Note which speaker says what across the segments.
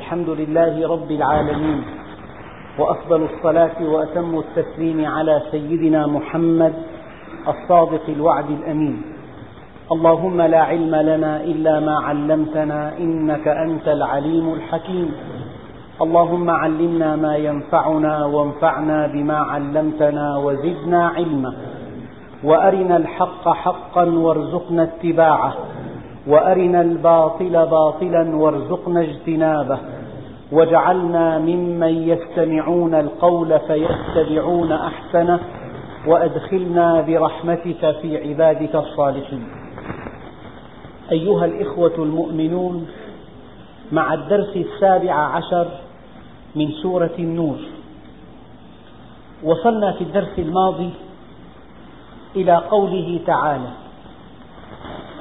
Speaker 1: الحمد لله رب العالمين وافضل الصلاه واتم التسليم على سيدنا محمد الصادق الوعد الامين اللهم لا علم لنا الا ما علمتنا انك انت العليم الحكيم اللهم علمنا ما ينفعنا وانفعنا بما علمتنا وزدنا علما وارنا الحق حقا وارزقنا اتباعه وارنا الباطل باطلا وارزقنا اجتنابه واجعلنا ممن يستمعون القول فيتبعون احسنه وادخلنا برحمتك في عبادك الصالحين ايها الاخوه المؤمنون مع الدرس السابع عشر من سوره النور وصلنا في الدرس الماضي الى قوله تعالى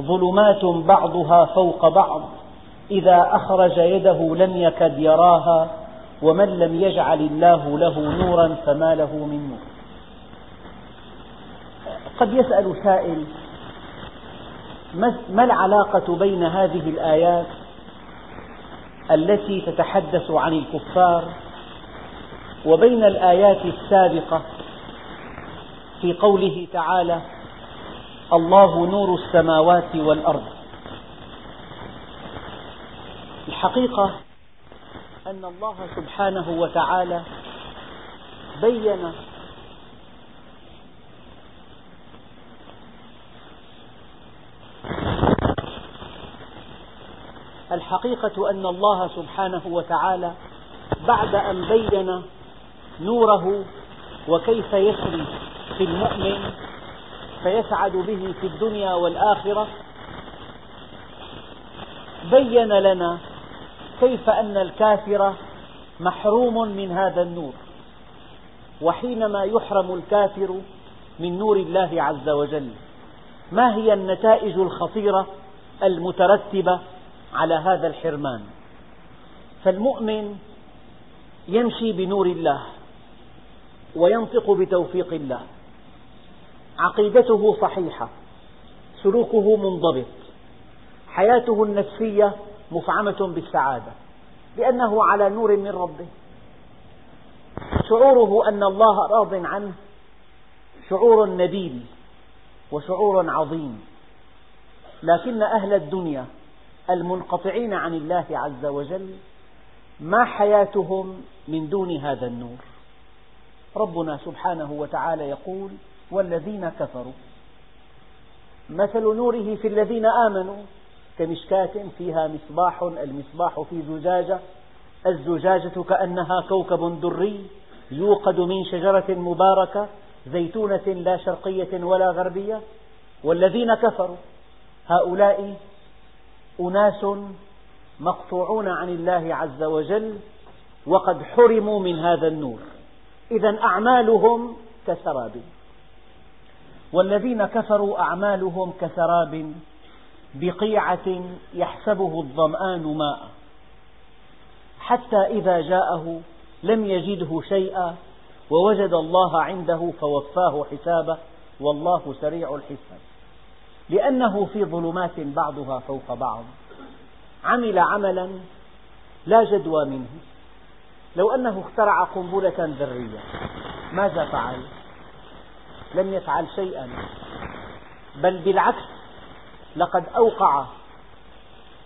Speaker 1: ظلمات بعضها فوق بعض إذا أخرج يده لم يكد يراها ومن لم يجعل الله له نورا فما له من نور قد يسأل سائل ما العلاقة بين هذه الآيات التي تتحدث عن الكفار وبين الآيات السابقة في قوله تعالى الله نور السماوات والأرض الحقيقة أن الله سبحانه وتعالى بين الحقيقة أن الله سبحانه وتعالى بعد أن بين نوره وكيف يسري في المؤمن فيسعد به في الدنيا والآخرة بين لنا كيف أن الكافر محروم من هذا النور وحينما يحرم الكافر من نور الله عز وجل ما هي النتائج الخطيرة المترتبة على هذا الحرمان فالمؤمن يمشي بنور الله وينطق بتوفيق الله عقيدته صحيحة سلوكه منضبط حياته النفسية مفعمة بالسعادة لأنه على نور من ربه شعوره أن الله راض عنه شعور نبيل وشعور عظيم لكن أهل الدنيا المنقطعين عن الله عز وجل ما حياتهم من دون هذا النور ربنا سبحانه وتعالى يقول والذين كفروا مثل نوره في الذين آمنوا كمشكاة فيها مصباح المصباح في زجاجة الزجاجة كأنها كوكب دري يوقد من شجرة مباركة زيتونة لا شرقية ولا غربية والذين كفروا هؤلاء أناس مقطوعون عن الله عز وجل وقد حرموا من هذا النور إذا أعمالهم كسراب والذين كفروا أعمالهم كسراب بقيعة يحسبه الظمآن ماء حتى إذا جاءه لم يجده شيئا ووجد الله عنده فوفاه حسابه والله سريع الحساب لأنه في ظلمات بعضها فوق بعض عمل عملا لا جدوى منه لو أنه اخترع قنبلة ذرية ماذا فعل؟ لم يفعل شيئا بل بالعكس لقد أوقع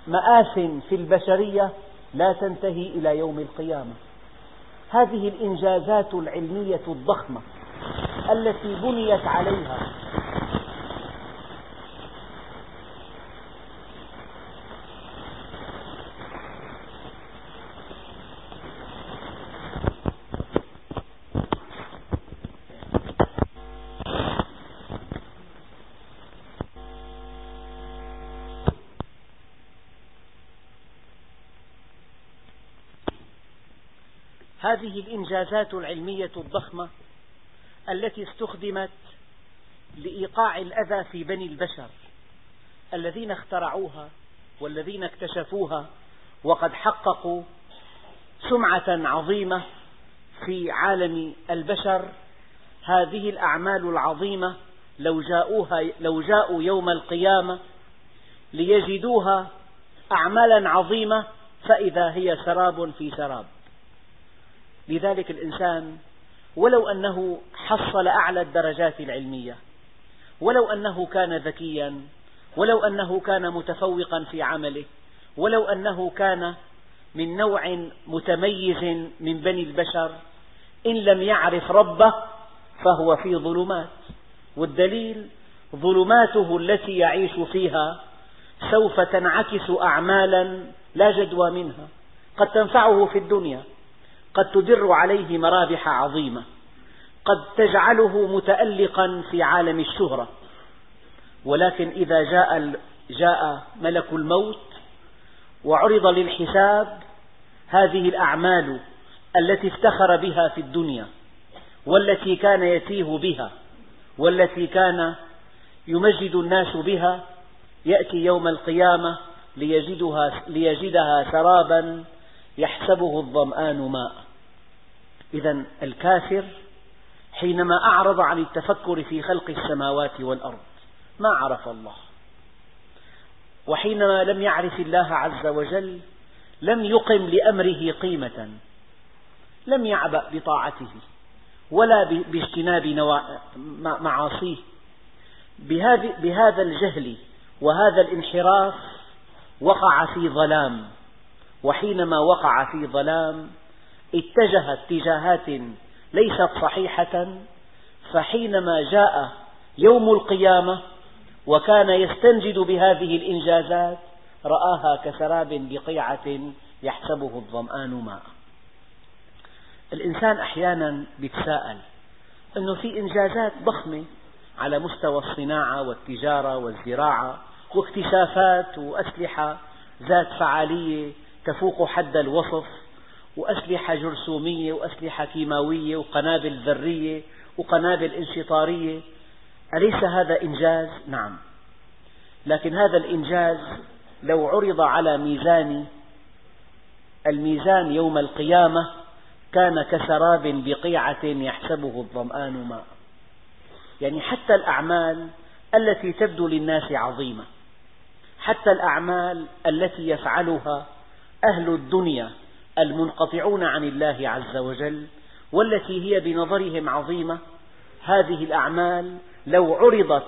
Speaker 1: مآس في البشرية لا تنتهي إلى يوم القيامة هذه الإنجازات العلمية الضخمة التي بنيت عليها هذه الإنجازات العلمية الضخمة التي استخدمت لإيقاع الأذى في بني البشر الذين اخترعوها والذين اكتشفوها وقد حققوا سمعة عظيمة في عالم البشر هذه الأعمال العظيمة لو, جاؤوها لو جاءوا يوم القيامة ليجدوها أعمالا عظيمة فإذا هي سراب في سراب لذلك الإنسان ولو أنه حصل أعلى الدرجات العلمية ولو أنه كان ذكيا ولو أنه كان متفوقا في عمله ولو أنه كان من نوع متميز من بني البشر إن لم يعرف ربه فهو في ظلمات والدليل ظلماته التي يعيش فيها سوف تنعكس أعمالا لا جدوى منها قد تنفعه في الدنيا قد تدر عليه مرابح عظيمة قد تجعله متألقا في عالم الشهرة ولكن إذا جاء, جاء ملك الموت وعرض للحساب هذه الأعمال التي افتخر بها في الدنيا والتي كان يتيه بها والتي كان يمجد الناس بها يأتي يوم القيامة ليجدها, ليجدها سرابا يحسبه الظمآن ماء إذا الكافر حينما أعرض عن التفكر في خلق السماوات والأرض ما عرف الله وحينما لم يعرف الله عز وجل لم يقم لأمره قيمة لم يعبأ بطاعته ولا باجتناب معاصيه بهذا الجهل وهذا الانحراف وقع في ظلام وحينما وقع في ظلام اتجه اتجاهات ليست صحيحة فحينما جاء يوم القيامة وكان يستنجد بهذه الإنجازات رآها كسراب بقيعة يحسبه الظمآن ماء الإنسان أحيانا يتساءل أنه في إنجازات ضخمة على مستوى الصناعة والتجارة والزراعة واكتشافات وأسلحة ذات فعالية تفوق حد الوصف وأسلحة جرثومية وأسلحة كيماوية وقنابل ذرية وقنابل انشطارية أليس هذا إنجاز؟ نعم لكن هذا الإنجاز لو عرض على ميزان الميزان يوم القيامة كان كسراب بقيعة يحسبه الظمآن ماء يعني حتى الأعمال التي تبدو للناس عظيمة حتى الأعمال التي يفعلها أهل الدنيا المنقطعون عن الله عز وجل والتي هي بنظرهم عظيمة هذه الأعمال لو عرضت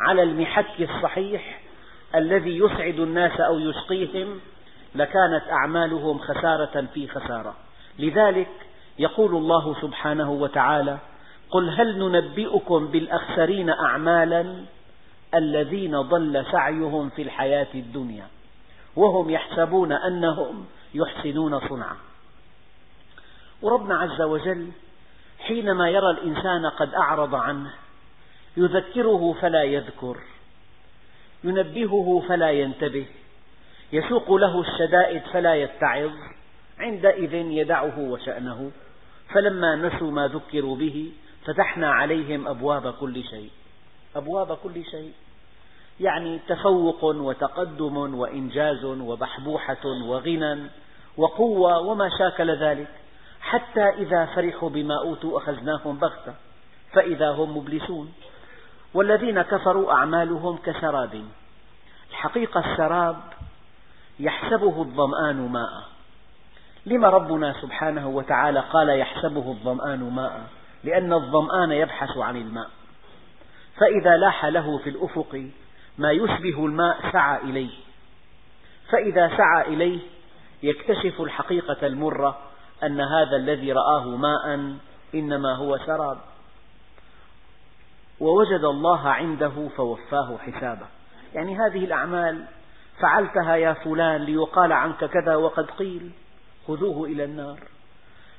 Speaker 1: على المحك الصحيح الذي يسعد الناس أو يشقيهم لكانت أعمالهم خسارة في خسارة لذلك يقول الله سبحانه وتعالى قل هل ننبئكم بالأخسرين أعمالا الذين ضل سعيهم في الحياة الدنيا وهم يحسبون أنهم يحسنون صنعا وربنا عز وجل حينما يرى الإنسان قد أعرض عنه يذكره فلا يذكر ينبهه فلا ينتبه يسوق له الشدائد فلا يتعظ عندئذ يدعه وشأنه فلما نسوا ما ذكروا به فتحنا عليهم أبواب كل شيء أبواب كل شيء يعني تفوق وتقدم وإنجاز وبحبوحة وغنى وقوة وما شاكل ذلك حتى إذا فرحوا بما أوتوا أخذناهم بغتة فإذا هم مبلسون والذين كفروا أعمالهم كسراب الحقيقة السراب يحسبه الظمآن ماء لما ربنا سبحانه وتعالى قال يحسبه الظمآن ماء لأن الظمآن يبحث عن الماء فإذا لاح له في الأفق ما يشبه الماء سعى إليه فإذا سعى إليه يكتشف الحقيقة المرة أن هذا الذي رآه ماء إنما هو سراب ووجد الله عنده فوفاه حسابه يعني هذه الأعمال فعلتها يا فلان ليقال عنك كذا وقد قيل خذوه إلى النار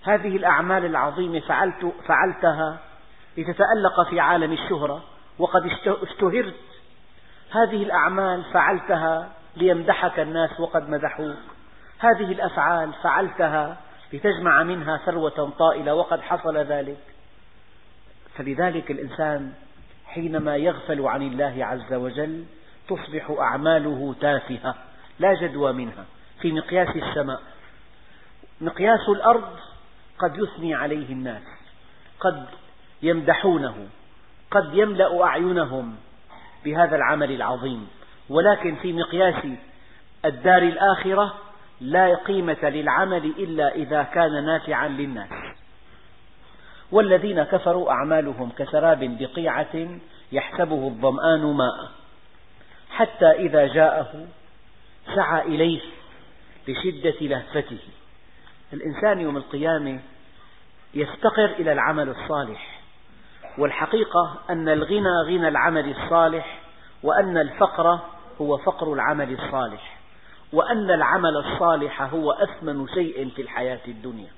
Speaker 1: هذه الأعمال العظيمة فعلت فعلتها لتتألق في عالم الشهرة وقد اشتهرت هذه الأعمال فعلتها ليمدحك الناس وقد مدحوك هذه الأفعال فعلتها لتجمع منها ثروة طائلة وقد حصل ذلك فلذلك الإنسان حينما يغفل عن الله عز وجل تصبح أعماله تافهة لا جدوى منها في مقياس السماء مقياس الأرض قد يثني عليه الناس قد يمدحونه قد يملأ أعينهم بهذا العمل العظيم ولكن في مقياس الدار الآخرة لا قيمة للعمل إلا إذا كان نافعا للناس والذين كفروا أعمالهم كسراب بقيعة يحسبه الظمآن ماء حتى إذا جاءه سعى إليه لشدة لهفته الإنسان يوم القيامة يفتقر إلى العمل الصالح والحقيقة أن الغنى غنى العمل الصالح وأن الفقر هو فقر العمل الصالح وأن العمل الصالح هو أثمن شيء في الحياة الدنيا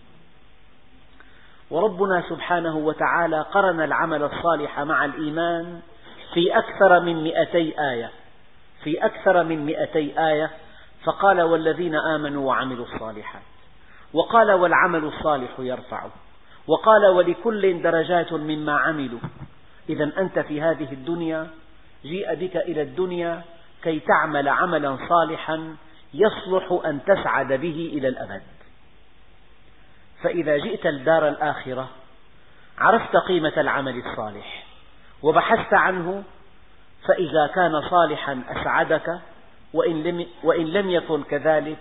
Speaker 1: وربنا سبحانه وتعالى قرن العمل الصالح مع الإيمان في أكثر من مئتي آية في أكثر من مئتي آية فقال والذين آمنوا وعملوا الصالحات وقال والعمل الصالح يرفع وقال ولكل درجات مما عملوا إذا أنت في هذه الدنيا جيء بك إلى الدنيا كي تعمل عملا صالحا يصلح أن تسعد به إلى الأبد فإذا جئت الدار الآخرة عرفت قيمة العمل الصالح وبحثت عنه فإذا كان صالحا أسعدك وإن لم, وإن لم يكن كذلك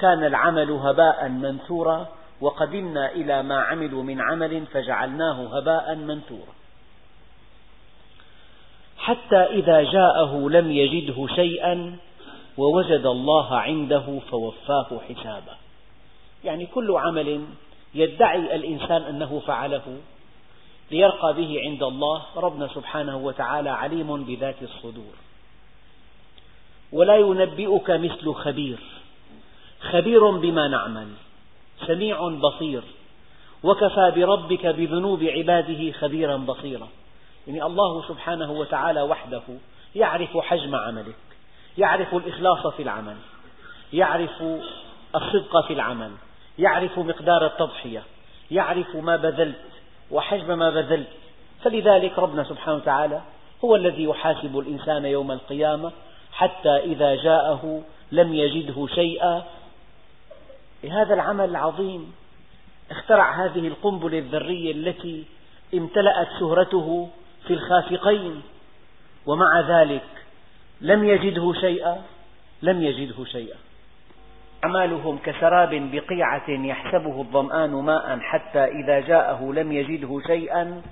Speaker 1: كان العمل هباء منثورا وقدمنا إلى ما عملوا من عمل فجعلناه هباء منثورا حتى إذا جاءه لم يجده شيئا ووجد الله عنده فوفاه حسابه يعني كل عمل يدعي الإنسان أنه فعله ليرقى به عند الله ربنا سبحانه وتعالى عليم بذات الصدور ولا ينبئك مثل خبير خبير بما نعمل سميع بصير وكفى بربك بذنوب عباده خبيرا بصيرا يعني الله سبحانه وتعالى وحده يعرف حجم عملك يعرف الإخلاص في العمل يعرف الصدق في العمل يعرف مقدار التضحية يعرف ما بذلت وحجم ما بذلت فلذلك ربنا سبحانه وتعالى هو الذي يحاسب الإنسان يوم القيامة حتى إذا جاءه لم يجده شيئا هذا العمل العظيم اخترع هذه القنبلة الذرية التي امتلأت شهرته في الخافقين ومع ذلك لم يجده شيئا لم يجده شيئا أعمالهم كسراب بقيعة يحسبه الظمآن ماء حتى إذا جاءه لم يجده شيئا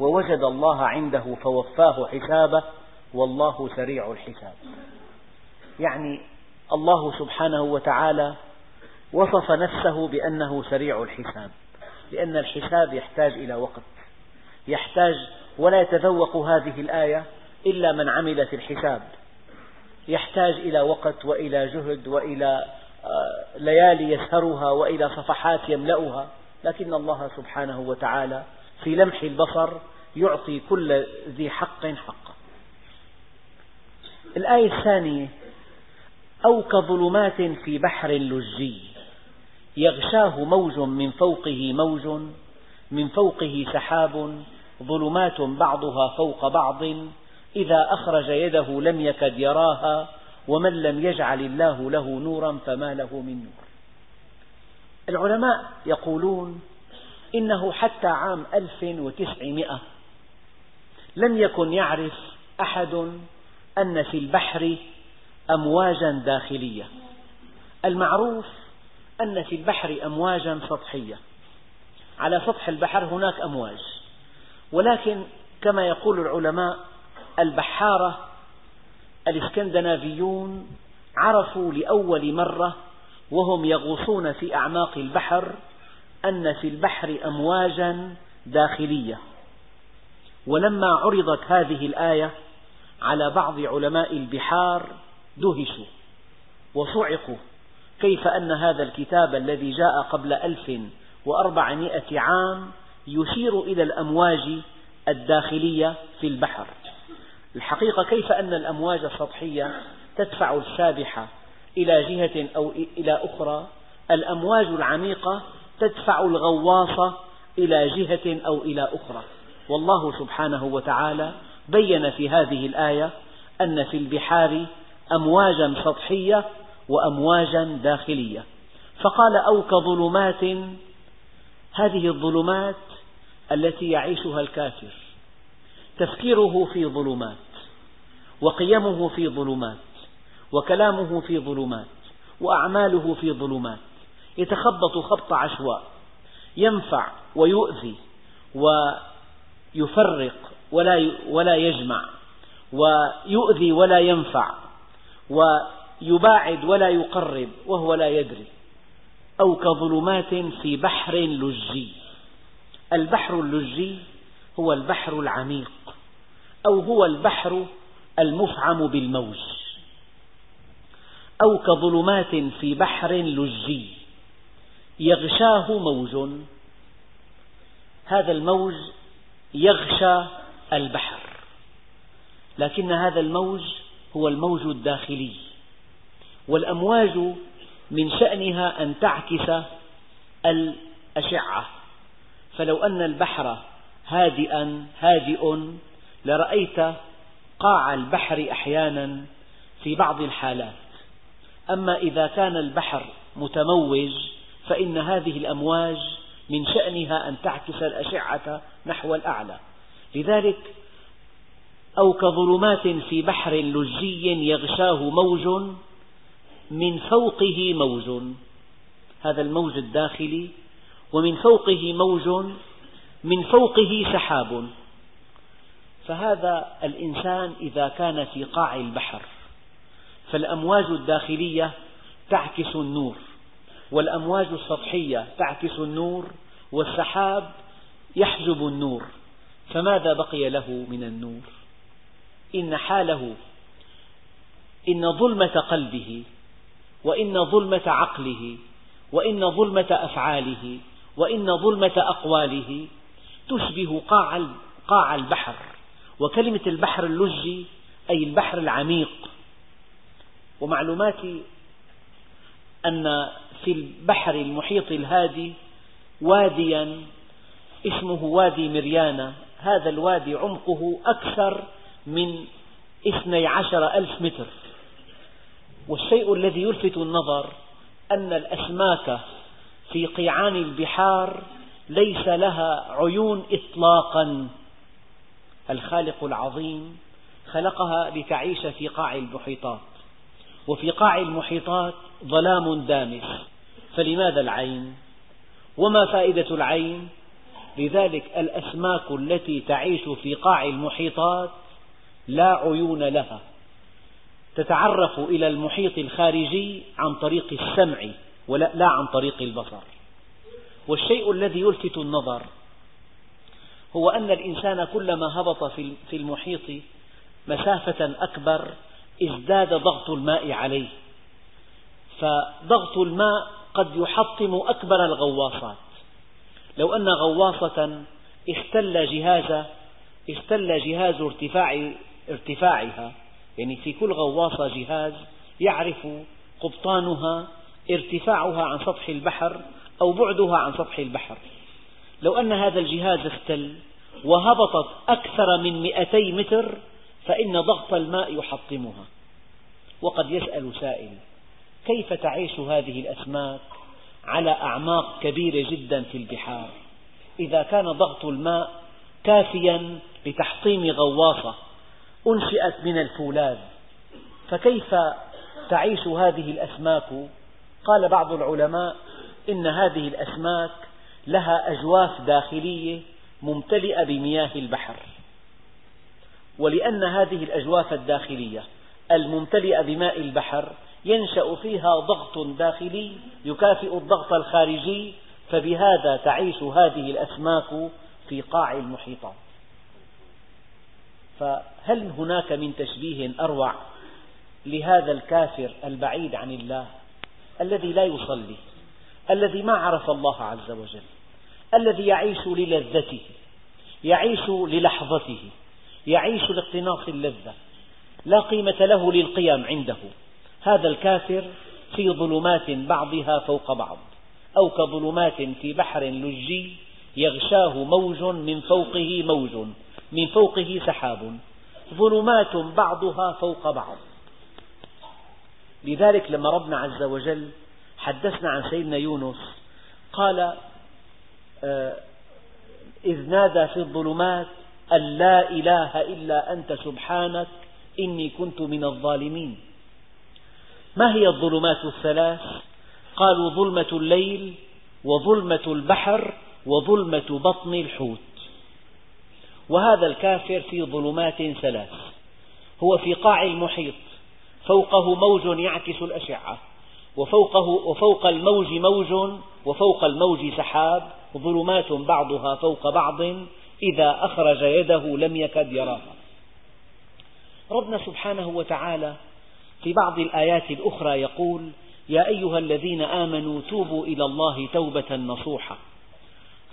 Speaker 1: ووجد الله عنده فوفاه حسابه والله سريع الحساب يعني الله سبحانه وتعالى وصف نفسه بأنه سريع الحساب لأن الحساب يحتاج إلى وقت يحتاج ولا يتذوق هذه الآية إلا من عمل في الحساب يحتاج إلى وقت وإلى جهد وإلى آه، ليالي يسهرها وإلى صفحات يملأها لكن الله سبحانه وتعالى في لمح البصر يعطي كل ذي حق حقه الآية الثانية أو كظلمات في بحر لجي يغشاه موج من فوقه موج من فوقه سحاب ظلمات بعضها فوق بعض إذا أخرج يده لم يكد يراها ومن لم يجعل الله له نورا فما له من نور العلماء يقولون إنه حتى عام 1900 لم يكن يعرف أحد أن في البحر أمواجا داخلية المعروف أن في البحر أمواجا سطحية على سطح البحر هناك أمواج ولكن كما يقول العلماء البحارة الاسكندنافيون عرفوا لأول مرة وهم يغوصون في أعماق البحر أن في البحر أمواجا داخلية ولما عرضت هذه الآية على بعض علماء البحار دهشوا وصعقوا كيف أن هذا الكتاب الذي جاء قبل ألف وأربعمائة عام يشير إلى الأمواج الداخلية في البحر الحقيقة كيف أن الأمواج السطحية تدفع السابحة إلى جهة أو إلى أخرى الأمواج العميقة تدفع الغواصة إلى جهة أو إلى أخرى والله سبحانه وتعالى بين في هذه الآية أن في البحار أمواجا سطحية وأمواجا داخلية فقال أو كظلمات هذه الظلمات التي يعيشها الكافر تفكيره في ظلمات وقيمه في ظلمات وكلامه في ظلمات وأعماله في ظلمات يتخبط خبط عشواء ينفع ويؤذي ويفرق ولا ولا يجمع ويؤذي ولا ينفع ويباعد ولا يقرب وهو لا يدري أو كظلمات في بحر لجي البحر اللجي هو البحر العميق أو هو البحر المفعم بالموج أو كظلمات في بحر لجي يغشاه موج هذا الموج يغشى البحر لكن هذا الموج هو الموج الداخلي والأمواج من شأنها أن تعكس الأشعة فلو أن البحر هادئا هادئ لرأيت قاع البحر أحيانا في بعض الحالات أما إذا كان البحر متموج فإن هذه الأمواج من شأنها أن تعكس الأشعة نحو الأعلى لذلك أو كظلمات في بحر لجي يغشاه موج من فوقه موج هذا الموج الداخلي ومن فوقه موج من فوقه سحاب فهذا الإنسان إذا كان في قاع البحر فالأمواج الداخلية تعكس النور والأمواج السطحية تعكس النور والسحاب يحجب النور فماذا بقي له من النور إن حاله إن ظلمة قلبه وإن ظلمة عقله وإن ظلمة أفعاله وإن ظلمة أقواله تشبه قاع البحر وكلمة البحر اللجي أي البحر العميق ومعلوماتي أن في البحر المحيط الهادي واديا اسمه وادي مريانا هذا الوادي عمقه أكثر من اثني عشر ألف متر والشيء الذي يلفت النظر أن الأسماك في قيعان البحار ليس لها عيون إطلاقا الخالق العظيم خلقها لتعيش في قاع المحيطات وفي قاع المحيطات ظلام دامس فلماذا العين؟ وما فائدة العين؟ لذلك الأسماك التي تعيش في قاع المحيطات لا عيون لها تتعرف إلى المحيط الخارجي عن طريق السمع ولا لا عن طريق البصر والشيء الذي يلفت النظر هو أن الإنسان كلما هبط في المحيط مسافة أكبر ازداد ضغط الماء عليه فضغط الماء قد يحطم أكبر الغواصات لو أن غواصة استل جهاز استل جهاز ارتفاع ارتفاعها يعني في كل غواصة جهاز يعرف قبطانها ارتفاعها عن سطح البحر أو بعدها عن سطح البحر لو أن هذا الجهاز اختل وهبطت أكثر من 200 متر فإن ضغط الماء يحطمها وقد يسأل سائل كيف تعيش هذه الأسماك على أعماق كبيرة جدا في البحار إذا كان ضغط الماء كافيا لتحطيم غواصة أنشئت من الفولاذ فكيف تعيش هذه الأسماك قال بعض العلماء إن هذه الأسماك لها أجواف داخلية ممتلئة بمياه البحر ولأن هذه الأجواف الداخلية الممتلئة بماء البحر ينشأ فيها ضغط داخلي يكافئ الضغط الخارجي فبهذا تعيش هذه الأسماك في قاع المحيطات فهل هناك من تشبيه أروع لهذا الكافر البعيد عن الله الذي لا يصلي الذي ما عرف الله عز وجل الذي يعيش للذته يعيش للحظته يعيش لاقتناص اللذة لا قيمة له للقيم عنده هذا الكافر في ظلمات بعضها فوق بعض أو كظلمات في بحر لجي يغشاه موج من فوقه موج من فوقه سحاب ظلمات بعضها فوق بعض لذلك لما ربنا عز وجل حدثنا عن سيدنا يونس قال آه، إذ نادى في الظلمات أن لا إله إلا أنت سبحانك إني كنت من الظالمين ما هي الظلمات الثلاث؟ قالوا ظلمة الليل وظلمة البحر وظلمة بطن الحوت وهذا الكافر في ظلمات ثلاث هو في قاع المحيط فوقه موج يعكس الأشعة وفوقه وفوق الموج موج وفوق الموج سحاب ظلمات بعضها فوق بعض إذا أخرج يده لم يكد يراها ربنا سبحانه وتعالى في بعض الآيات الأخرى يقول يا أيها الذين آمنوا توبوا إلى الله توبة نصوحة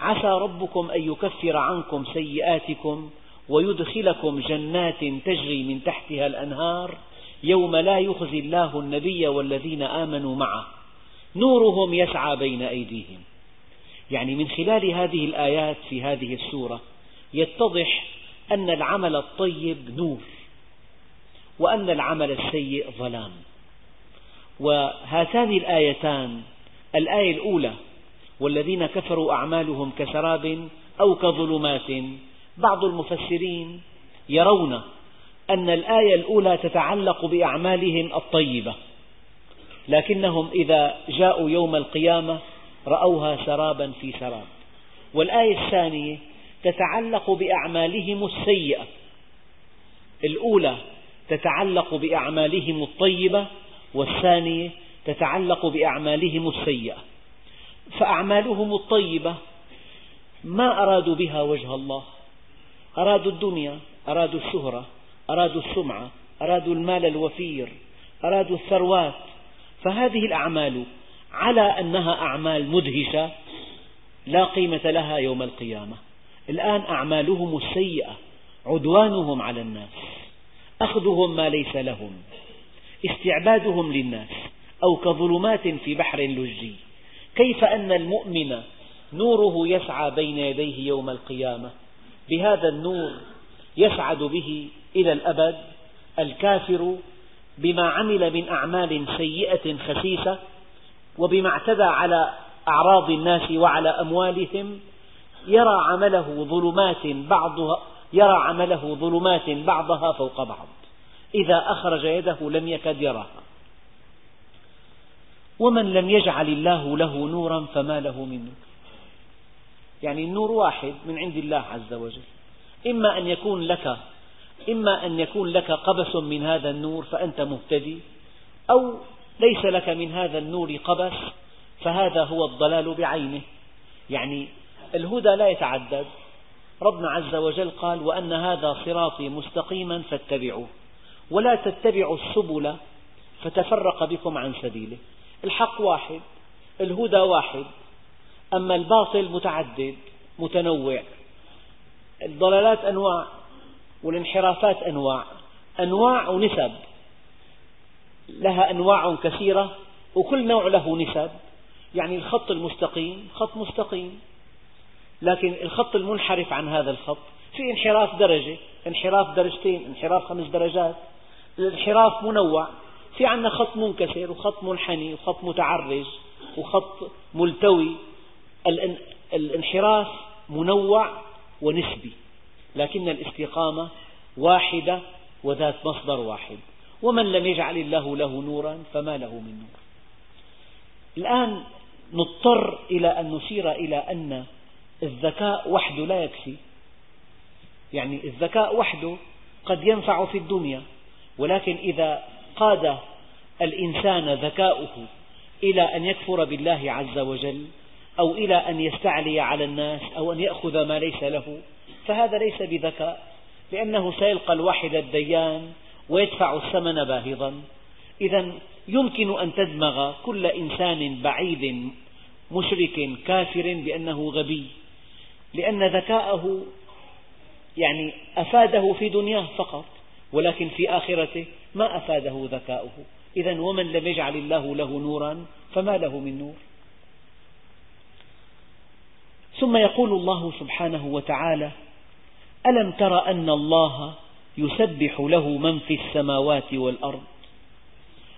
Speaker 1: عسى ربكم أن يكفر عنكم سيئاتكم ويدخلكم جنات تجري من تحتها الأنهار يوم لا يخزي الله النبي والذين آمنوا معه نورهم يسعى بين أيديهم يعني من خلال هذه الآيات في هذه السورة يتضح أن العمل الطيب نور وأن العمل السيء ظلام وهاتان الآيتان الآية الأولى والذين كفروا أعمالهم كسراب أو كظلمات بعض المفسرين يرون أن الآية الأولى تتعلق بأعمالهم الطيبة لكنهم إذا جاءوا يوم القيامة رأوها سرابا في سراب والآية الثانية تتعلق بأعمالهم السيئة الأولى تتعلق بأعمالهم الطيبة والثانية تتعلق بأعمالهم السيئة فأعمالهم الطيبة ما أرادوا بها وجه الله أرادوا الدنيا أرادوا الشهرة أرادوا السمعة أرادوا المال الوفير أرادوا الثروات فهذه الأعمال على أنها أعمال مدهشة لا قيمة لها يوم القيامة الآن أعمالهم السيئة عدوانهم على الناس أخذهم ما ليس لهم استعبادهم للناس أو كظلمات في بحر لجي كيف أن المؤمن نوره يسعى بين يديه يوم القيامة بهذا النور يسعد به إلى الأبد الكافر بما عمل من أعمال سيئة خسيسة وبما اعتدى على أعراض الناس وعلى أموالهم يرى عمله ظلمات بعضها يرى عمله ظلمات بعضها فوق بعض إذا أخرج يده لم يكد يراها ومن لم يجعل الله له نورا فما له من نور يعني النور واحد من عند الله عز وجل إما أن يكون لك إما أن يكون لك قبس من هذا النور فأنت مهتدي أو ليس لك من هذا النور قبس فهذا هو الضلال بعينه يعني الهدى لا يتعدد ربنا عز وجل قال وأن هذا صراطي مستقيما فاتبعوه ولا تتبعوا السبل فتفرق بكم عن سبيله الحق واحد الهدى واحد أما الباطل متعدد متنوع الضلالات أنواع والانحرافات أنواع أنواع ونسب لها أنواع كثيرة وكل نوع له نسب يعني الخط المستقيم خط مستقيم لكن الخط المنحرف عن هذا الخط في انحراف درجة انحراف درجتين انحراف خمس درجات الانحراف منوع في عندنا خط منكسر وخط منحني وخط متعرج وخط ملتوي الانحراف منوع ونسبي لكن الاستقامة واحدة وذات مصدر واحد ومن لم يجعل الله له نورا فما له من نور الآن نضطر إلى أن نشير إلى أن الذكاء وحده لا يكفي يعني الذكاء وحده قد ينفع في الدنيا ولكن إذا قاد الإنسان ذكاؤه إلى أن يكفر بالله عز وجل أو إلى أن يستعلي على الناس أو أن يأخذ ما ليس له فهذا ليس بذكاء لأنه سيلقى الواحد الديان ويدفع الثمن باهظا إذا يمكن أن تدمغ كل إنسان بعيد مشرك كافر بأنه غبي لأن ذكاءه يعني أفاده في دنياه فقط ولكن في آخرته ما أفاده ذكاؤه إذا ومن لم يجعل الله له نورا فما له من نور ثم يقول الله سبحانه وتعالى ألم تر أن الله يسبح له من في السماوات والأرض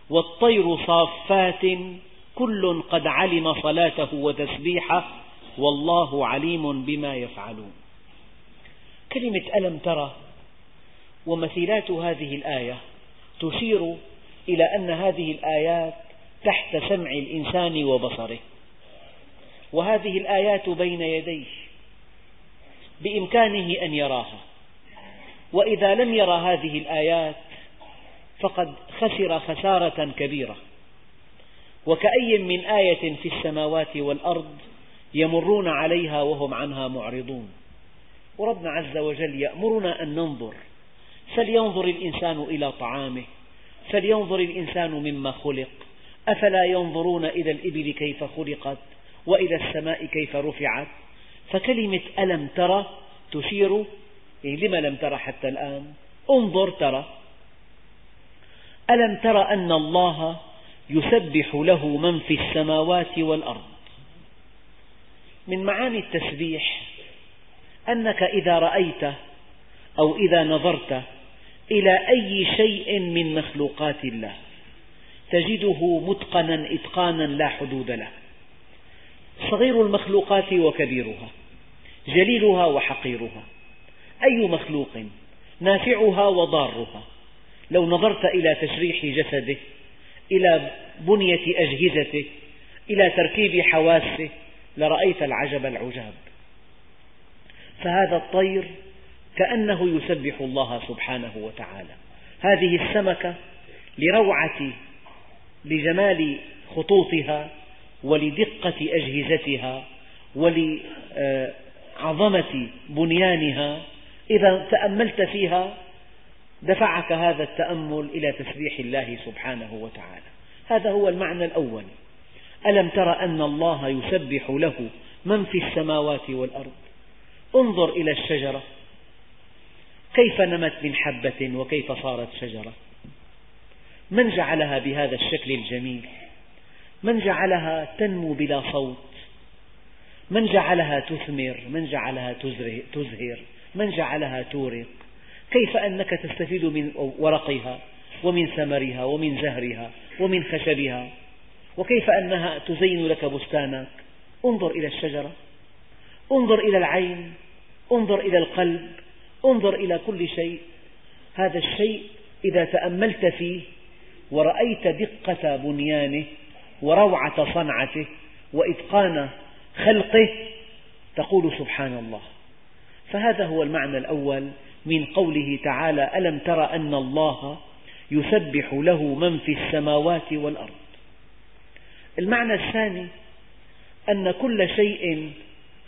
Speaker 1: والطير صافات كل قد علم صلاته وتسبيحه والله عليم بما يفعلون كلمة ألم ترى ومثيلات هذه الآية تشير إلى أن هذه الآيات تحت سمع الإنسان وبصره وهذه الآيات بين يديه بإمكانه أن يراها وإذا لم يرى هذه الآيات فقد خسر خسارة كبيرة وكأي من آية في السماوات والأرض يمرون عليها وهم عنها معرضون وربنا عز وجل يأمرنا أن ننظر فلينظر الإنسان إلى طعامه فلينظر الإنسان مما خلق أفلا ينظرون إلى الإبل كيف خلقت وإلى السماء كيف رفعت فكلمة ألم ترى تشير يعني لما لم ترى حتى الآن انظر ترى ألم ترى أن الله يسبح له من في السماوات والأرض من معاني التسبيح أنك إذا رأيت أو إذا نظرت إلى أي شيء من مخلوقات الله تجده متقنا إتقانا لا حدود له صغير المخلوقات وكبيرها جليلها وحقيرها أي مخلوق نافعها وضارها لو نظرت إلى تشريح جسده إلى بنية أجهزته إلى تركيب حواسه لرأيت العجب العجاب فهذا الطير كأنه يسبح الله سبحانه وتعالى هذه السمكة لروعة لجمال خطوطها ولدقة أجهزتها ولعظمة بنيانها إذا تأملت فيها دفعك هذا التأمل إلى تسبيح الله سبحانه وتعالى هذا هو المعنى الأول ألم تر أن الله يسبح له من في السماوات والأرض انظر إلى الشجرة كيف نمت من حبة وكيف صارت شجرة من جعلها بهذا الشكل الجميل من جعلها تنمو بلا صوت من جعلها تثمر من جعلها تزهر من جعلها تورق كيف أنك تستفيد من ورقها ومن ثمرها ومن زهرها ومن خشبها وكيف أنها تزين لك بستانك انظر إلى الشجرة انظر إلى العين انظر إلى القلب انظر إلى كل شيء هذا الشيء إذا تأملت فيه ورأيت دقة بنيانه وروعة صنعته وإتقان خلقه تقول سبحان الله فهذا هو المعنى الأول من قوله تعالى ألم تر أن الله يسبح له من في السماوات والأرض المعنى الثاني أن كل شيء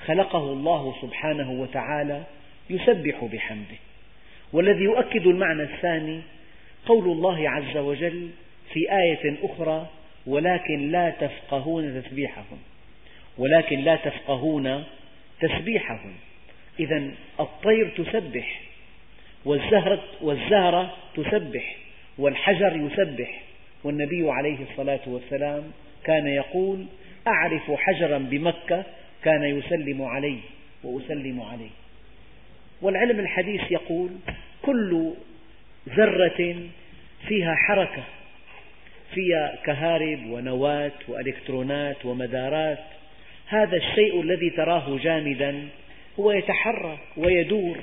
Speaker 1: خلقه الله سبحانه وتعالى يسبح بحمده والذي يؤكد المعنى الثاني قول الله عز وجل في آية أخرى ولكن لا تفقهون تسبيحهم ولكن لا تفقهون تسبيحهم إذا الطير تسبح والزهرة, والزهرة تسبح والحجر يسبح والنبي عليه الصلاة والسلام كان يقول أعرف حجرا بمكة كان يسلم عليه وأسلم عليه والعلم الحديث يقول كل ذرة فيها حركة فيها كهارب ونواة وإلكترونات ومدارات هذا الشيء الذي تراه جامدا هو يتحرك ويدور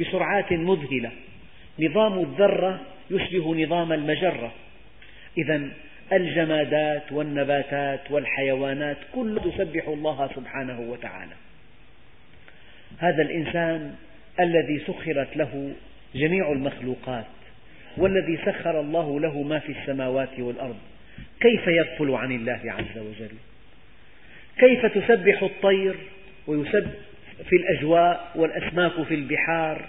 Speaker 1: بسرعات مذهلة نظام الذرة يشبه نظام المجرة إذا الجمادات والنباتات والحيوانات كلها تسبح الله سبحانه وتعالى هذا الإنسان الذي سخرت له جميع المخلوقات والذي سخر الله له ما في السماوات والأرض كيف يغفل عن الله عز وجل كيف تسبح الطير ويسب في الأجواء والأسماك في البحار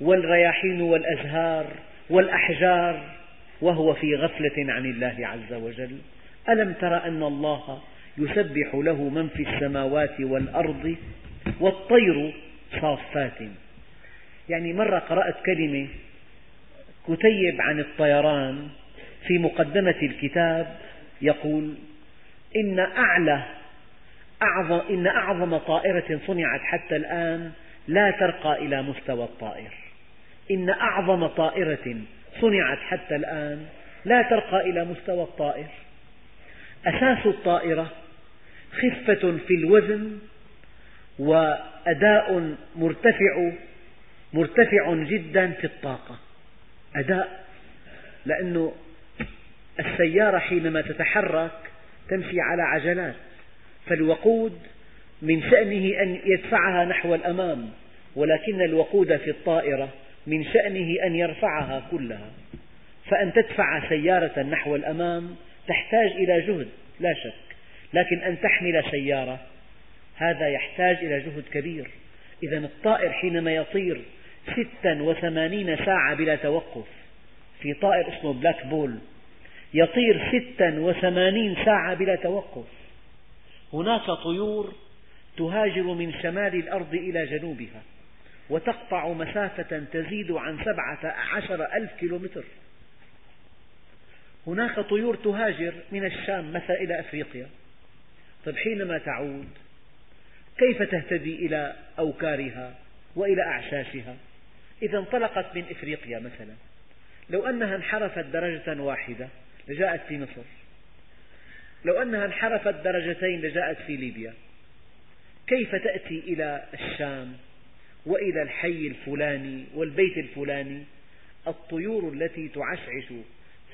Speaker 1: والرياحين والأزهار والأحجار وهو في غفلة عن الله عز وجل ألم تر أن الله يسبح له من في السماوات والأرض والطير صافات يعني مرة قرأت كلمة كتيب عن الطيران في مقدمة الكتاب يقول إن أعلى أعظم إن أعظم طائرة صنعت حتى الآن لا ترقى إلى مستوى الطائر إن أعظم طائرة صنعت حتى الآن لا ترقى إلى مستوى الطائر أساس الطائرة خفة في الوزن وأداء مرتفع مرتفع جدا في الطاقة أداء لأنه السيارة حينما تتحرك تمشي على عجلات فالوقود من شأنه أن يدفعها نحو الأمام ولكن الوقود في الطائرة من شأنه أن يرفعها كلها فأن تدفع سيارة نحو الأمام تحتاج إلى جهد لا شك لكن أن تحمل سيارة هذا يحتاج إلى جهد كبير إذا الطائر حينما يطير ستا وثمانين ساعة بلا توقف في طائر اسمه بلاك بول يطير ستا وثمانين ساعة بلا توقف هناك طيور تهاجر من شمال الأرض إلى جنوبها وتقطع مسافة تزيد عن سبعة عشر ألف كيلومتر هناك طيور تهاجر من الشام مثلا إلى أفريقيا طيب حينما تعود كيف تهتدي إلى أوكارها وإلى أعشاشها إذا انطلقت من إفريقيا مثلا لو أنها انحرفت درجة واحدة لجاءت في مصر لو أنها انحرفت درجتين لجاءت في ليبيا كيف تأتي إلى الشام وإلى الحي الفلاني والبيت الفلاني الطيور التي تعشعش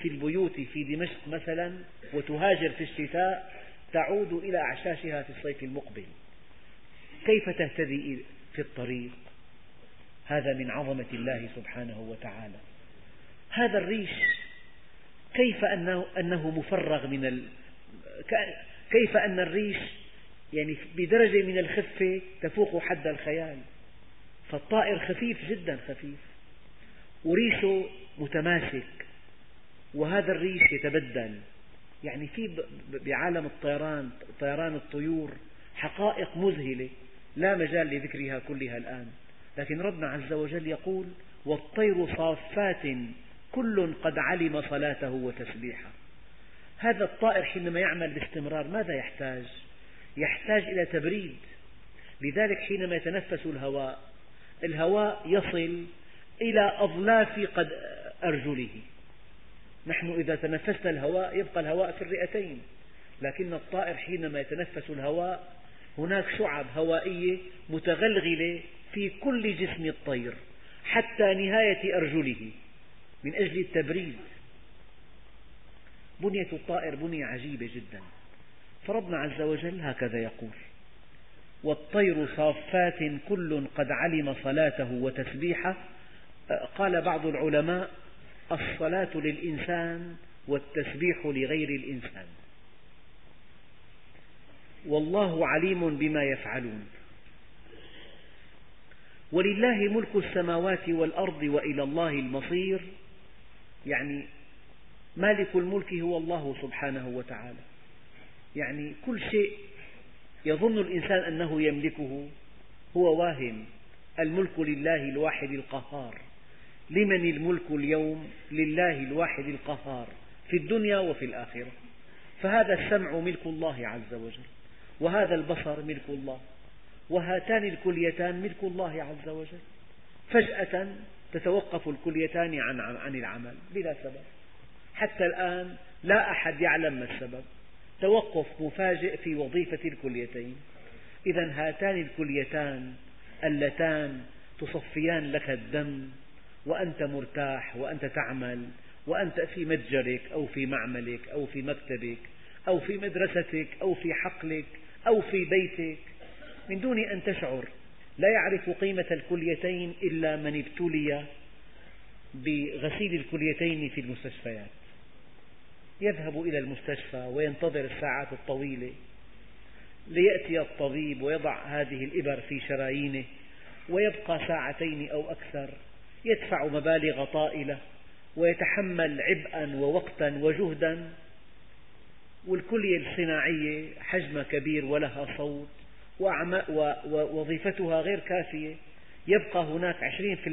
Speaker 1: في البيوت في دمشق مثلا وتهاجر في الشتاء تعود إلى أعشاشها في الصيف المقبل كيف تهتدي في الطريق هذا من عظمة الله سبحانه وتعالى هذا الريش كيف أنه, أنه مفرغ من ال... كيف أن الريش يعني بدرجة من الخفة تفوق حد الخيال فالطائر خفيف جدا خفيف وريشه متماسك وهذا الريش يتبدل يعني في بعالم الطيران طيران الطيور حقائق مذهلة لا مجال لذكرها كلها الآن لكن ربنا عز وجل يقول والطير صافات كل قد علم صلاته وتسبيحه هذا الطائر حينما يعمل باستمرار ماذا يحتاج؟ يحتاج إلى تبريد لذلك حينما يتنفس الهواء الهواء يصل إلى أظلاف قد أرجله نحن إذا تنفسنا الهواء يبقى الهواء في الرئتين لكن الطائر حينما يتنفس الهواء هناك شعب هوائية متغلغلة في كل جسم الطير حتى نهاية أرجله من أجل التبريد بنية الطائر بنية عجيبة جدا فربنا عز وجل هكذا يقول والطير صافات كل قد علم صلاته وتسبيحه قال بعض العلماء الصلاة للإنسان والتسبيح لغير الإنسان والله عليم بما يفعلون ولله ملك السماوات والأرض وإلى الله المصير يعني مالك الملك هو الله سبحانه وتعالى يعني كل شيء يظن الإنسان أنه يملكه هو واهم الملك لله الواحد القهار لمن الملك اليوم لله الواحد القهار في الدنيا وفي الآخرة فهذا السمع ملك الله عز وجل وهذا البصر ملك الله وهاتان الكليتان ملك الله عز وجل فجأة تتوقف الكليتان عن, عن العمل بلا سبب حتى الآن لا أحد يعلم ما السبب توقف مفاجئ في وظيفة الكليتين إذا هاتان الكليتان اللتان تصفيان لك الدم وأنت مرتاح وأنت تعمل وأنت في متجرك أو في معملك أو في مكتبك أو في مدرستك أو في حقلك أو في بيتك من دون أن تشعر لا يعرف قيمة الكليتين إلا من ابتلي بغسيل الكليتين في المستشفيات يذهب إلى المستشفى وينتظر الساعات الطويلة ليأتي الطبيب ويضع هذه الإبر في شرايينه ويبقى ساعتين أو أكثر يدفع مبالغ طائلة ويتحمل عبئا ووقتا وجهدا والكلية الصناعية حجمها كبير ولها صوت ووظيفتها غير كافية يبقى هناك 20%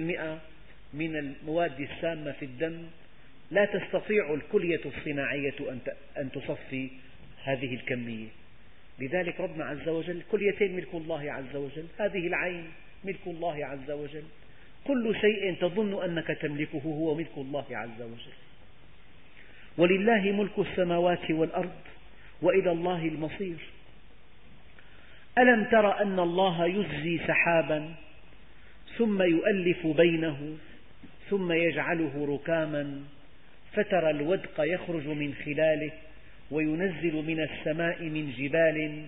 Speaker 1: من المواد السامة في الدم لا تستطيع الكلية الصناعية أن تصفي هذه الكمية لذلك ربنا عز وجل كليتين ملك الله عز وجل هذه العين ملك الله عز وجل كل شيء تظن أنك تملكه هو ملك الله عز وجل ولله ملك السماوات والأرض وإلى الله المصير ألم تر أن الله يجزي سحابا ثم يؤلف بينه ثم يجعله ركاما فترى الودق يخرج من خلاله وينزل من السماء من جبال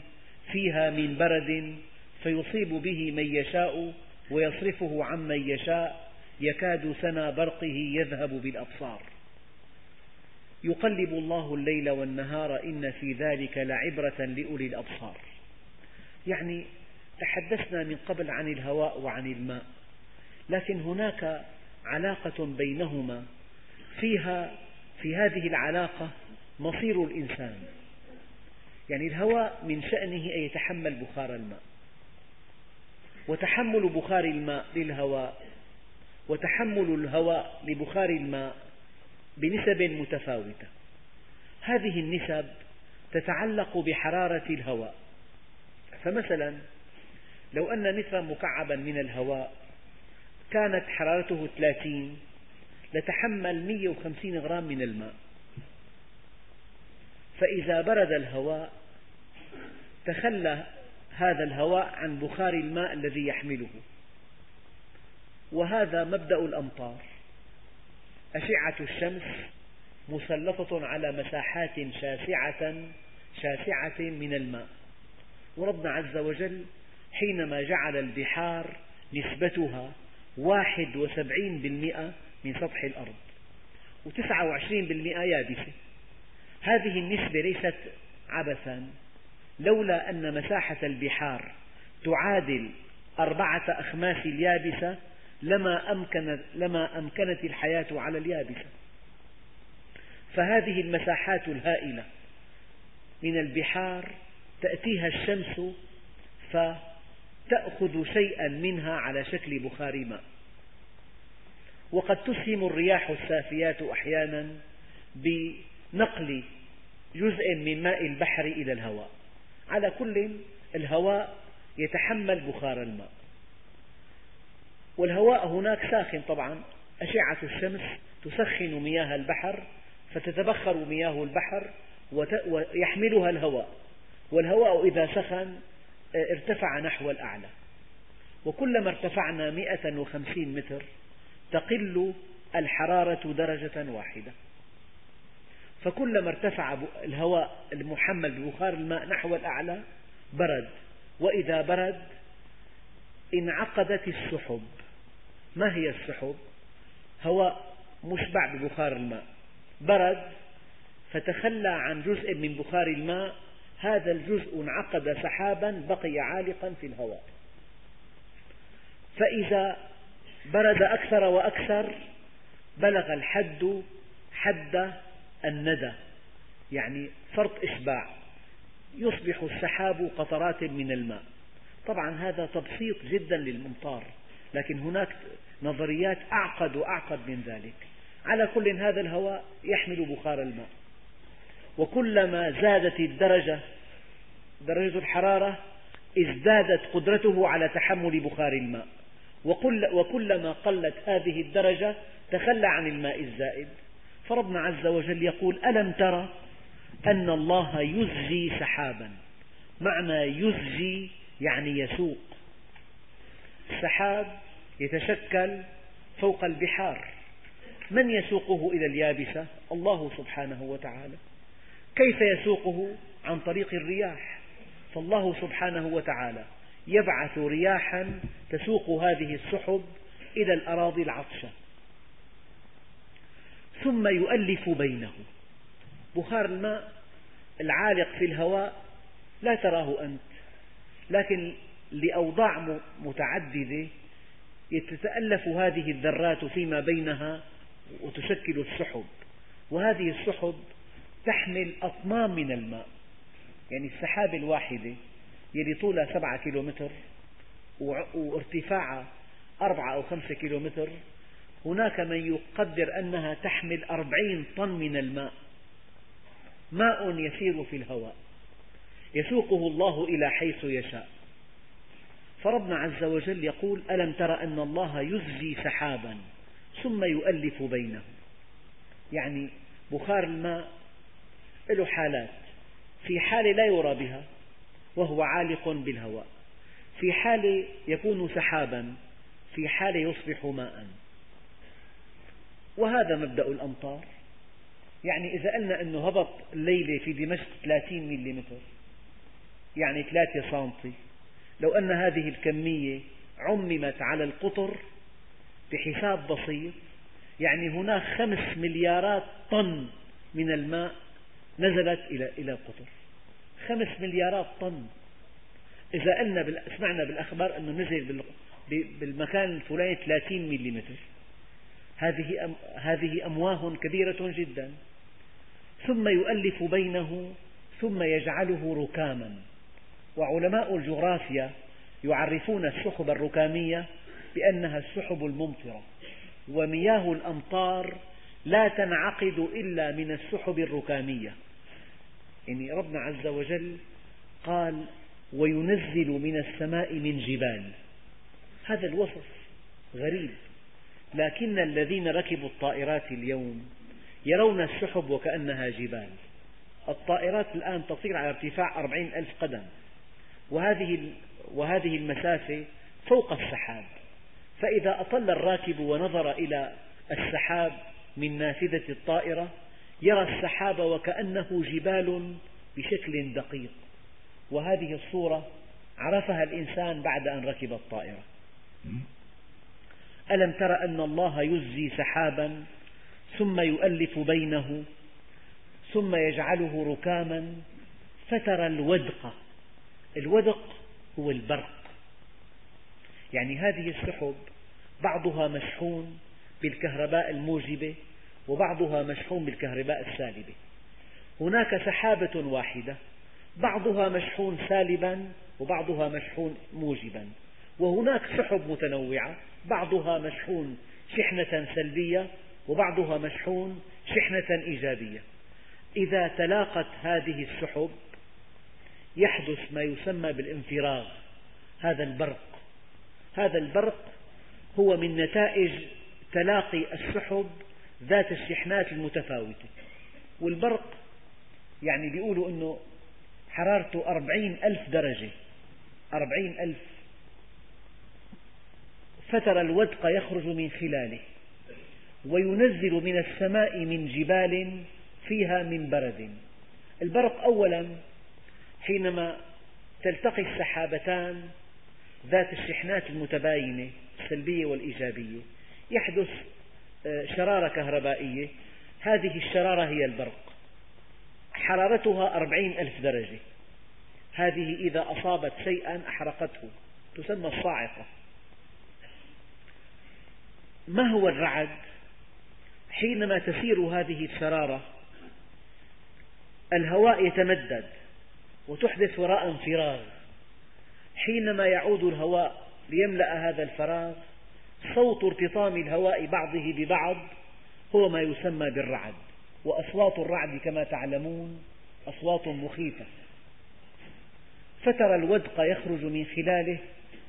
Speaker 1: فيها من برد فيصيب به من يشاء ويصرفه عمن يشاء يكاد سنا برقه يذهب بالأبصار يقلب الله الليل والنهار إن في ذلك لعبرة لأولي الأبصار يعني تحدثنا من قبل عن الهواء وعن الماء لكن هناك علاقة بينهما فيها في هذه العلاقة مصير الإنسان يعني الهواء من شأنه أن يتحمل بخار الماء وتحمل بخار الماء للهواء وتحمل الهواء لبخار الماء بنسب متفاوتة هذه النسب تتعلق بحرارة الهواء فمثلا لو أن مترا مكعبا من الهواء كانت حرارته 30 لتحمل 150 غرام من الماء فإذا برد الهواء تخلى هذا الهواء عن بخار الماء الذي يحمله وهذا مبدأ الأمطار أشعة الشمس مسلطة على مساحات شاسعة, شاسعة من الماء وربنا عز وجل حينما جعل البحار نسبتها واحد وسبعين بالمئة من سطح الأرض وتسعة وعشرين بالمئة يابسة هذه النسبة ليست عبثا لولا أن مساحة البحار تعادل أربعة أخماس اليابسة لما أمكنت, لما أمكنت الحياة على اليابسة فهذه المساحات الهائلة من البحار تأتيها الشمس فتأخذ شيئا منها على شكل بخار ماء وقد تسهم الرياح السافيات أحيانا بنقل جزء من ماء البحر إلى الهواء على كل الهواء يتحمل بخار الماء والهواء هناك ساخن طبعا أشعة الشمس تسخن مياه البحر فتتبخر مياه البحر ويحملها الهواء والهواء إذا سخن آه، ارتفع نحو الأعلى وكلما ارتفعنا 150 متر تقل الحرارة درجة واحدة فكلما ارتفع الهواء المحمل ببخار الماء نحو الأعلى برد وإذا برد انعقدت السحب ما هي السحب؟ هواء مشبع ببخار الماء برد فتخلى عن جزء من بخار الماء هذا الجزء انعقد سحابا بقي عالقا في الهواء فإذا برد أكثر وأكثر بلغ الحد حد الندى يعني فرط إشباع يصبح السحاب قطرات من الماء طبعا هذا تبسيط جدا للأمطار لكن هناك نظريات أعقد وأعقد من ذلك على كل هذا الهواء يحمل بخار الماء وكلما زادت الدرجة درجة الحرارة ازدادت قدرته على تحمل بخار الماء وكلما قلت هذه الدرجة تخلى عن الماء الزائد فربنا عز وجل يقول ألم ترى أن الله يزجي سحابا معنى يزجي يعني يسوق السحاب يتشكل فوق البحار من يسوقه إلى اليابسة الله سبحانه وتعالى كيف يسوقه عن طريق الرياح فالله سبحانه وتعالى يبعث رياحا تسوق هذه السحب إلى الأراضي العطشة ثم يؤلف بينه بخار الماء العالق في الهواء لا تراه أنت لكن لأوضاع متعددة تتألف هذه الذرات فيما بينها وتشكل السحب وهذه السحب تحمل أطنان من الماء يعني السحابة الواحدة يلي طولها سبعة كيلومتر وارتفاعها أربعة أو خمسة كيلومتر هناك من يقدر أنها تحمل أربعين طن من الماء ماء يسير في الهواء يسوقه الله إلى حيث يشاء فربنا عز وجل يقول ألم تر أن الله يزجي سحابا ثم يؤلف بينه يعني بخار الماء له حالات في حالة لا يرى بها وهو عالق بالهواء في حالة يكون سحابا في حالة يصبح ماء وهذا مبدأ الأمطار يعني إذا قلنا أنه هبط الليلة في دمشق 30 ملم يعني 3 سم لو أن هذه الكمية عممت على القطر بحساب بسيط يعني هناك خمس مليارات طن من الماء نزلت إلى إلى القطر خمس مليارات طن إذا قلنا سمعنا بالأخبار أنه نزل بالمكان الفلاني 30 ملم هذه أم هذه أمواه كبيرة جدا ثم يؤلف بينه ثم يجعله ركاما وعلماء الجغرافيا يعرفون السحب الركامية بأنها السحب الممطرة ومياه الأمطار لا تنعقد إلا من السحب الركامية يعني ربنا عز وجل قال وينزل من السماء من جبال هذا الوصف غريب لكن الذين ركبوا الطائرات اليوم يرون السحب وكأنها جبال الطائرات الآن تطير على ارتفاع أربعين ألف قدم وهذه, وهذه المسافة فوق السحاب فإذا أطل الراكب ونظر إلى السحاب من نافذة الطائرة يرى السحاب وكأنه جبال بشكل دقيق وهذه الصورة عرفها الإنسان بعد أن ركب الطائرة ألم تر أن الله يزي سحابا ثم يؤلف بينه ثم يجعله ركاما فترى الودق الودق هو البرق يعني هذه السحب بعضها مشحون بالكهرباء الموجبة وبعضها مشحون بالكهرباء السالبة هناك سحابة واحدة بعضها مشحون سالبا وبعضها مشحون موجبا وهناك سحب متنوعة بعضها مشحون شحنة سلبية وبعضها مشحون شحنة إيجابية إذا تلاقت هذه السحب يحدث ما يسمى بالانفراغ هذا البرق هذا البرق هو من نتائج تلاقي السحب ذات الشحنات المتفاوتة والبرق يعني بيقولوا أنه حرارته أربعين ألف درجة أربعين ألف فترى الودق يخرج من خلاله وينزل من السماء من جبال فيها من برد البرق أولا حينما تلتقي السحابتان ذات الشحنات المتباينة السلبية والإيجابية يحدث آه، شرارة كهربائية هذه الشرارة هي البرق حرارتها أربعين ألف درجة هذه إذا أصابت شيئا أحرقته تسمى الصاعقة ما هو الرعد؟ حينما تسير هذه الشرارة الهواء يتمدد وتحدث وراء فراغ حينما يعود الهواء ليملأ هذا الفراغ صوت ارتطام الهواء بعضه ببعض هو ما يسمى بالرعد وأصوات الرعد كما تعلمون أصوات مخيفة فترى الودق يخرج من خلاله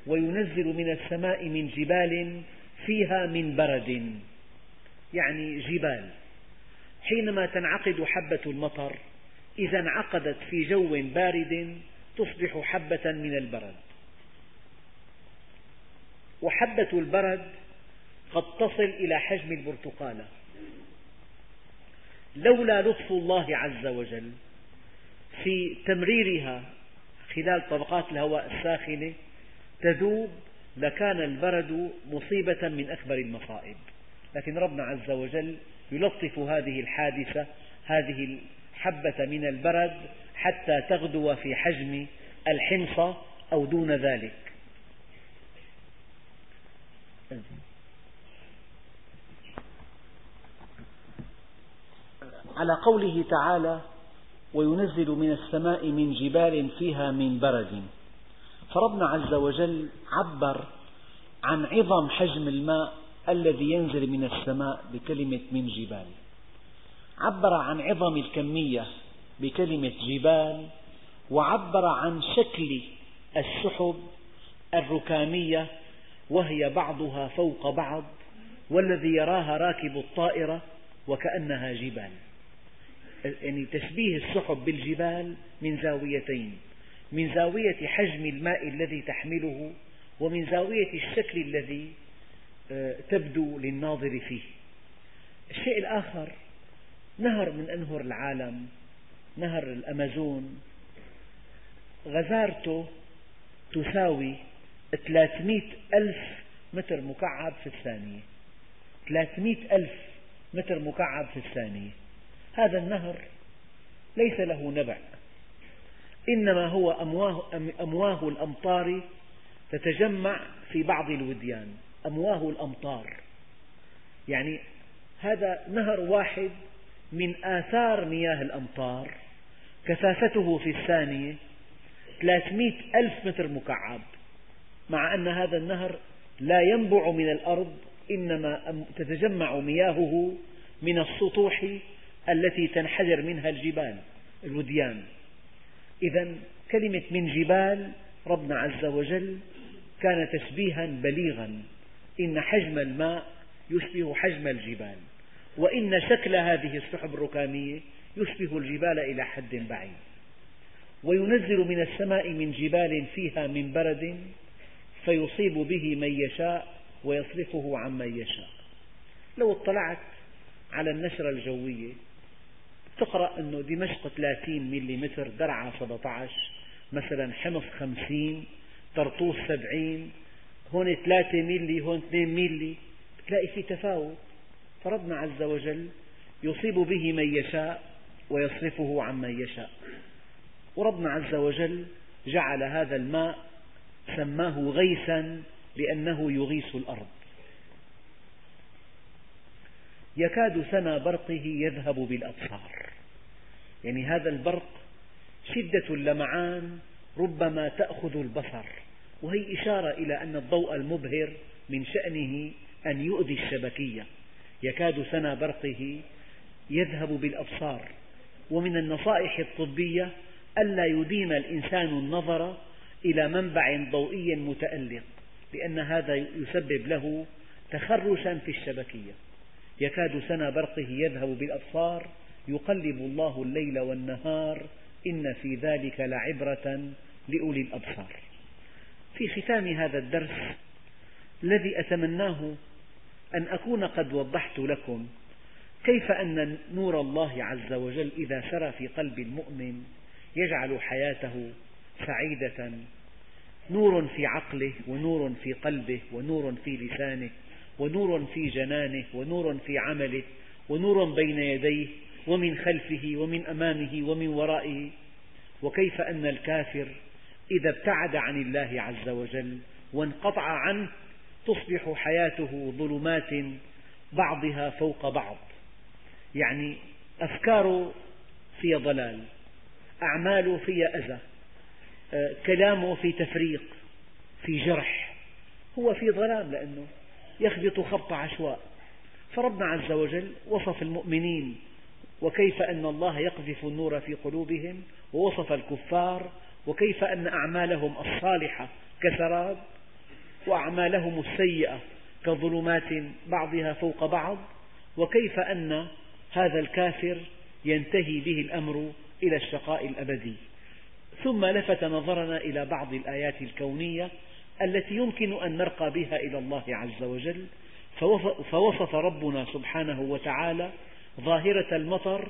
Speaker 1: وينزل من السماء من جبال فيها من برد يعني جبال حينما تنعقد حبة المطر إذا انعقدت في جو بارد تصبح حبة من البرد وحبة البرد قد تصل إلى حجم البرتقالة لولا لطف الله عز وجل في تمريرها خلال طبقات الهواء الساخنة تذوب لكان البرد مصيبة من أكبر المصائب لكن ربنا عز وجل يلطف هذه الحادثة هذه الحبة من البرد حتى تغدو في حجم الحمصة أو دون ذلك على قوله تعالى وينزل من السماء من جبال فيها من برد فربنا عز وجل عبر عن عظم حجم الماء الذي ينزل من السماء بكلمة من جبال عبر عن عظم الكمية بكلمة جبال وعبر عن شكل السحب الركامية وهي بعضها فوق بعض والذي يراها راكب الطائرة وكأنها جبال يعني تشبيه السحب بالجبال من زاويتين من زاوية حجم الماء الذي تحمله ومن زاوية الشكل الذي آه، تبدو للناظر فيه الشيء الآخر نهر من أنهر العالم نهر الأمازون غزارته تساوي 300 ألف متر مكعب في الثانية 300 ألف متر مكعب في الثانية هذا النهر ليس له نبع إنما هو أمواه, أمواه الأمطار تتجمع في بعض الوديان أمواه الأمطار يعني هذا نهر واحد من آثار مياه الأمطار كثافته في الثانية 300 ألف متر مكعب مع أن هذا النهر لا ينبع من الأرض إنما تتجمع مياهه من السطوح التي تنحدر منها الجبال الوديان إذا كلمة من جبال ربنا عز وجل كان تشبيها بليغا إن حجم الماء يشبه حجم الجبال وإن شكل هذه السحب الركامية يشبه الجبال إلى حد بعيد وينزل من السماء من جبال فيها من برد فيصيب به من يشاء ويصرفه عمن يشاء لو اطلعت على النشرة الجوية تقرأ أنه دمشق 30 ملم درعا 17 مثلا حمص 50 طرطوس 70 هون 3 ملي هون 2 ملي تلاقي في تفاوت فربنا عز وجل يصيب به من يشاء ويصرفه عمن يشاء وربنا عز وجل جعل هذا الماء سماه غيثا لأنه يغيث الأرض يكاد سنا برقه يذهب بالأبصار يعني هذا البرق شدة اللمعان ربما تأخذ البصر وهي إشارة إلى أن الضوء المبهر من شأنه أن يؤذي الشبكية يكاد سنا برقه يذهب بالأبصار ومن النصائح الطبية ألا يدين الإنسان النظر إلى منبع ضوئي متألق لأن هذا يسبب له تخرشا في الشبكية يكاد سنا برقه يذهب بالأبصار يقلب الله الليل والنهار إن في ذلك لعبرة لأولي الأبصار في ختام هذا الدرس الذي أتمناه أن أكون قد وضحت لكم كيف أن نور الله عز وجل إذا سرى في قلب المؤمن يجعل حياته سعيدة نور في عقله ونور في قلبه ونور في لسانه ونور في جنانه ونور في عمله ونور بين يديه ومن خلفه ومن أمامه ومن ورائه وكيف أن الكافر إذا ابتعد عن الله عز وجل وانقطع عنه تصبح حياته ظلمات بعضها فوق بعض يعني أفكاره فيها ضلال أعماله فيها أذى آه، كلامه في تفريق في جرح هو في ظلام لأنه يخبط خبط عشواء فربنا عز وجل وصف المؤمنين وكيف أن الله يقذف النور في قلوبهم ووصف الكفار وكيف أن أعمالهم الصالحة كسراب وأعمالهم السيئة كظلمات بعضها فوق بعض وكيف أن هذا الكافر ينتهي به الأمر إلى الشقاء الأبدي ثم لفت نظرنا إلى بعض الآيات الكونية التي يمكن أن نرقى بها إلى الله عز وجل فوصف ربنا سبحانه وتعالى ظاهرة المطر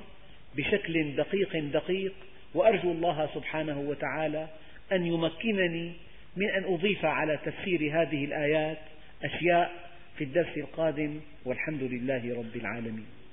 Speaker 1: بشكل دقيق دقيق وأرجو الله سبحانه وتعالى أن يمكنني من أن أضيف على تفسير هذه الآيات أشياء في الدرس القادم والحمد لله رب العالمين